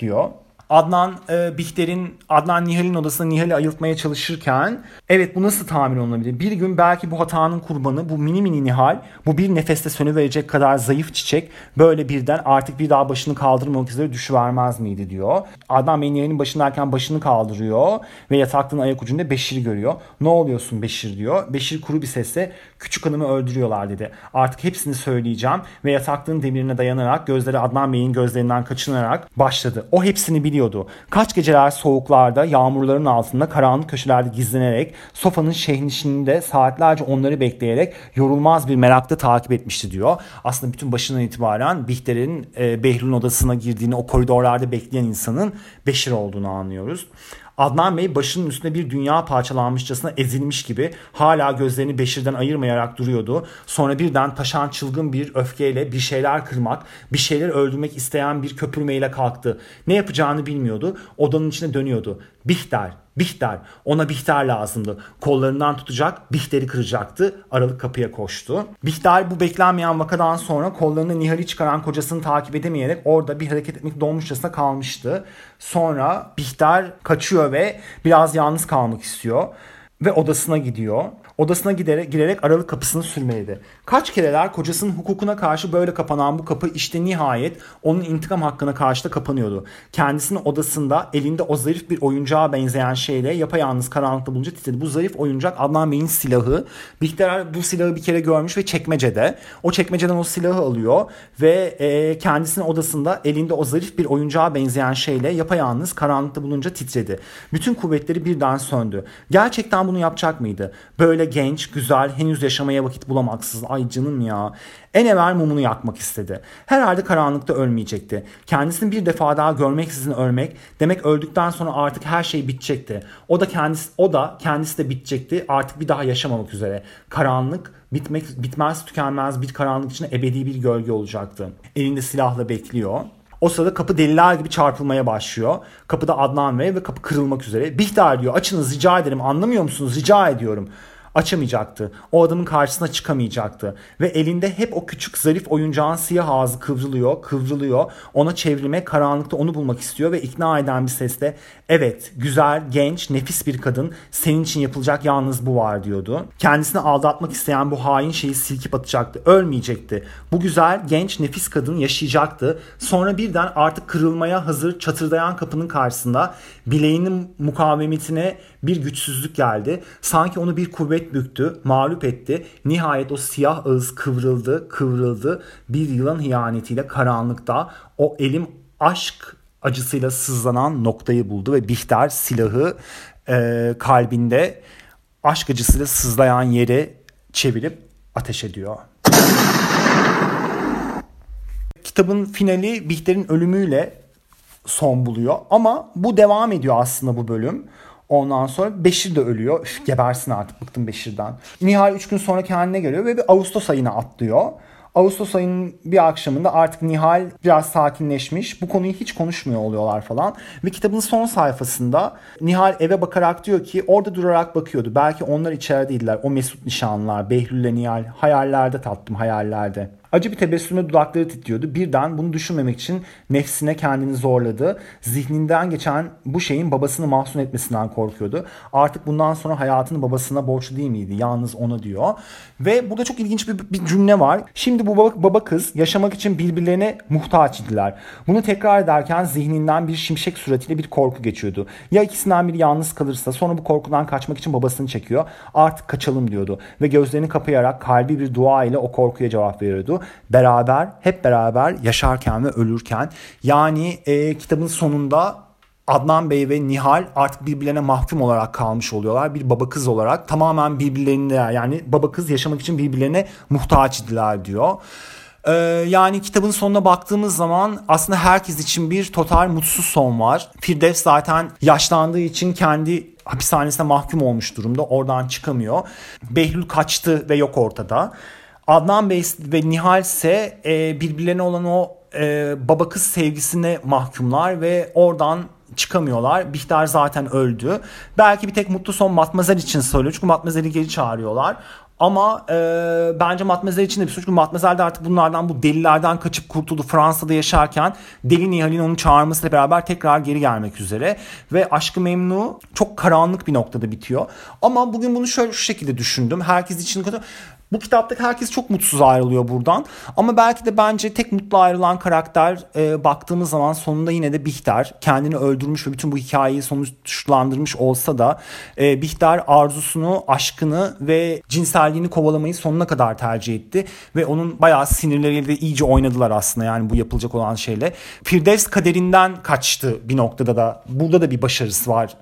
diyor. Adnan e, Bihter'in Adnan Nihal'in odasında Nihal'i ayıltmaya çalışırken evet bu nasıl tahmin olunabilir? Bir gün belki bu hatanın kurbanı bu mini mini Nihal bu bir nefeste sönüverecek kadar zayıf çiçek böyle birden artık bir daha başını kaldırmamak üzere düşüvermez miydi diyor. Adnan Bey Nihal'in başındayken başını kaldırıyor ve yataklığın ayak ucunda Beşir'i görüyor. Ne oluyorsun Beşir diyor. Beşir kuru bir sesle küçük hanımı öldürüyorlar dedi. Artık hepsini söyleyeceğim ve yataklığın demirine dayanarak gözleri Adnan Bey'in gözlerinden kaçınarak başladı. O hepsini biliyor biliyordu. Kaç geceler soğuklarda, yağmurların altında, karanlık köşelerde gizlenerek, sofanın şehnişinde saatlerce onları bekleyerek yorulmaz bir merakla takip etmişti diyor. Aslında bütün başından itibaren Bihter'in e, Behlül'ün odasına girdiğini, o koridorlarda bekleyen insanın Beşir olduğunu anlıyoruz. Adnan Bey başının üstünde bir dünya parçalanmışçasına ezilmiş gibi hala gözlerini Beşir'den ayırmayarak duruyordu. Sonra birden taşan çılgın bir öfkeyle bir şeyler kırmak, bir şeyler öldürmek isteyen bir köpürmeyle kalktı. Ne yapacağını bilmiyordu. Odanın içine dönüyordu. Bihter, Bihter. Ona Bihter lazımdı. Kollarından tutacak, Bihter'i kıracaktı. Aralık kapıya koştu. Bihter bu beklenmeyen vakadan sonra kollarını Nihal'i çıkaran kocasını takip edemeyerek orada bir hareket etmek dolmuşçasına kalmıştı. Sonra Bihter kaçıyor ve biraz yalnız kalmak istiyor. Ve odasına gidiyor odasına giderek, girerek aralık kapısını sürmeliydi. Kaç kereler kocasının hukukuna karşı böyle kapanan bu kapı işte nihayet onun intikam hakkına karşı da kapanıyordu. Kendisini odasında elinde o zarif bir oyuncağa benzeyen şeyle yapayalnız karanlıkta bulunca titredi. Bu zarif oyuncak Adnan Bey'in silahı. Bihter bu silahı bir kere görmüş ve çekmecede. O çekmeceden o silahı alıyor ve e, kendisini odasında elinde o zarif bir oyuncağa benzeyen şeyle yapayalnız karanlıkta bulunca titredi. Bütün kuvvetleri birden söndü. Gerçekten bunu yapacak mıydı? Böyle genç, güzel, henüz yaşamaya vakit bulamaksız. Ay canım ya. En evvel mumunu yakmak istedi. Herhalde karanlıkta ölmeyecekti. Kendisini bir defa daha görmeksizin ölmek demek öldükten sonra artık her şey bitecekti. O da kendisi o da kendisi de bitecekti. Artık bir daha yaşamamak üzere. Karanlık bitmek bitmez tükenmez bir karanlık içinde ebedi bir gölge olacaktı. Elinde silahla bekliyor. O sırada kapı deliler gibi çarpılmaya başlıyor. Kapıda Adnan ve ve kapı kırılmak üzere. Bihter diyor açınız rica ederim anlamıyor musunuz rica ediyorum. Açamayacaktı. O adamın karşısına çıkamayacaktı. Ve elinde hep o küçük zarif oyuncağın siyah ağzı kıvrılıyor, kıvrılıyor. Ona çevrime, karanlıkta onu bulmak istiyor ve ikna eden bir sesle evet güzel, genç, nefis bir kadın senin için yapılacak yalnız bu var diyordu. Kendisini aldatmak isteyen bu hain şeyi silkip atacaktı. Ölmeyecekti. Bu güzel, genç, nefis kadın yaşayacaktı. Sonra birden artık kırılmaya hazır çatırdayan kapının karşısında bileğinin mukavemetine bir güçsüzlük geldi. Sanki onu bir kuvvet büktü, mağlup etti. Nihayet o siyah ağız kıvrıldı, kıvrıldı. Bir yılan hiyanetiyle karanlıkta o elim aşk acısıyla sızlanan noktayı buldu ve Bihter silahı e, kalbinde aşk acısıyla sızlayan yere çevirip ateş ediyor. Kitabın finali Bihter'in ölümüyle son buluyor ama bu devam ediyor aslında bu bölüm. Ondan sonra Beşir de ölüyor. Üf, gebersin artık bıktım Beşir'den. Nihal 3 gün sonra kendine geliyor ve bir Ağustos ayına atlıyor. Ağustos ayının bir akşamında artık Nihal biraz sakinleşmiş. Bu konuyu hiç konuşmuyor oluyorlar falan. Ve kitabın son sayfasında Nihal eve bakarak diyor ki orada durarak bakıyordu. Belki onlar içerideydiler. O Mesut nişanlılar, Behlül ile Nihal. Hayallerde tattım hayallerde. Acı bir tebessümle dudakları titriyordu. Birden bunu düşünmemek için nefsine kendini zorladı. Zihninden geçen bu şeyin babasını mahzun etmesinden korkuyordu. Artık bundan sonra hayatını babasına borçlu değil miydi? Yalnız ona diyor. Ve burada çok ilginç bir, bir cümle var. Şimdi bu baba, baba kız yaşamak için birbirlerine muhtaç idiler. Bunu tekrar ederken zihninden bir şimşek suretiyle bir korku geçiyordu. Ya ikisinden biri yalnız kalırsa sonra bu korkudan kaçmak için babasını çekiyor. Artık kaçalım diyordu. Ve gözlerini kapayarak kalbi bir dua ile o korkuya cevap veriyordu beraber hep beraber yaşarken ve ölürken yani e, kitabın sonunda Adnan Bey ve Nihal artık birbirlerine mahkum olarak kalmış oluyorlar. Bir baba kız olarak tamamen birbirlerine yani baba kız yaşamak için birbirlerine muhtaç idiler diyor. Ee, yani kitabın sonuna baktığımız zaman aslında herkes için bir total mutsuz son var. Firdevs zaten yaşlandığı için kendi hapishanesine mahkum olmuş durumda. Oradan çıkamıyor. Behlül kaçtı ve yok ortada. Adnan Bey ve Nihal ise e, birbirlerine olan o e, baba kız sevgisine mahkumlar ve oradan çıkamıyorlar. Bihter zaten öldü. Belki bir tek mutlu son Matmazel için söylüyor. Çünkü Matmazel'i geri çağırıyorlar. Ama e, bence Matmazel için de bir suç. Çünkü Matmazel de artık bunlardan bu delilerden kaçıp kurtuldu. Fransa'da yaşarken Deli Nihal'in onu çağırmasıyla beraber tekrar geri gelmek üzere. Ve Aşkı Memnu çok karanlık bir noktada bitiyor. Ama bugün bunu şöyle şu şekilde düşündüm. Herkes için bu kitaptaki herkes çok mutsuz ayrılıyor buradan. Ama belki de bence tek mutlu ayrılan karakter e, baktığımız zaman sonunda yine de Bihter. Kendini öldürmüş ve bütün bu hikayeyi sonuçlandırmış olsa da e, Bihter arzusunu, aşkını ve cinselliğini kovalamayı sonuna kadar tercih etti. Ve onun bayağı sinirleriyle de iyice oynadılar aslında yani bu yapılacak olan şeyle. Firdevs kaderinden kaçtı bir noktada da. Burada da bir başarısı var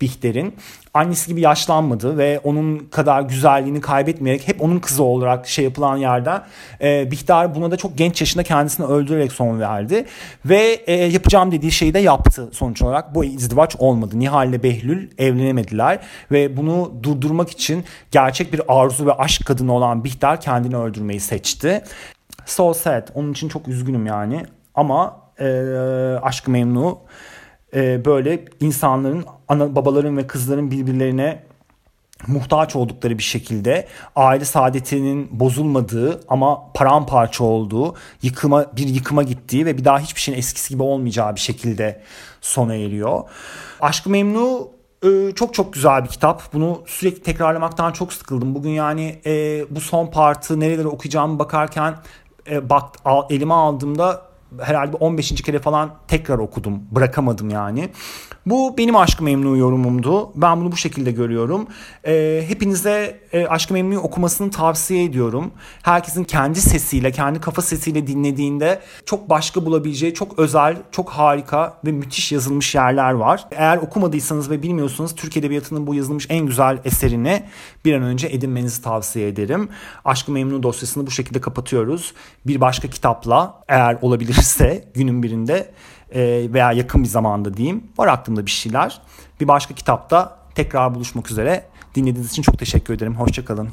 Bihter'in annesi gibi yaşlanmadı ve onun kadar güzelliğini kaybetmeyerek hep onun kızı olarak şey yapılan yerde e, Bihter buna da çok genç yaşında kendisini öldürerek son verdi ve e, yapacağım dediği şeyi de yaptı sonuç olarak bu izdivaç olmadı. Nihal ile Behlül evlenemediler ve bunu durdurmak için gerçek bir arzu ve aşk kadını olan Bihter kendini öldürmeyi seçti. So sad. Onun için çok üzgünüm yani. Ama e, aşkı memnu e, böyle insanların ana babaların ve kızların birbirlerine muhtaç oldukları bir şekilde aile saadetinin bozulmadığı ama paramparça olduğu, yıkıma bir yıkıma gittiği ve bir daha hiçbir şeyin eskisi gibi olmayacağı bir şekilde sona eriyor. Aşkı Memnu e, çok çok güzel bir kitap. Bunu sürekli tekrarlamaktan çok sıkıldım. Bugün yani e, bu son partı nereleri okuyacağımı bakarken e, bak al, elime aldığımda herhalde 15. kere falan tekrar okudum. Bırakamadım yani. Bu benim Aşkı Memnu yorumumdu. Ben bunu bu şekilde görüyorum. E, hepinize e, Aşkı okumasını tavsiye ediyorum. Herkesin kendi sesiyle, kendi kafa sesiyle dinlediğinde çok başka bulabileceği çok özel, çok harika ve müthiş yazılmış yerler var. Eğer okumadıysanız ve bilmiyorsanız Türk Edebiyatı'nın bu yazılmış en güzel eserini bir an önce edinmenizi tavsiye ederim. Aşkı Memnu dosyasını bu şekilde kapatıyoruz. Bir başka kitapla eğer olabilirse günün birinde e, veya yakın bir zamanda diyeyim. Var aklımda bir şeyler. Bir başka kitapta tekrar buluşmak üzere. Dinlediğiniz için çok teşekkür ederim. Hoşçakalın.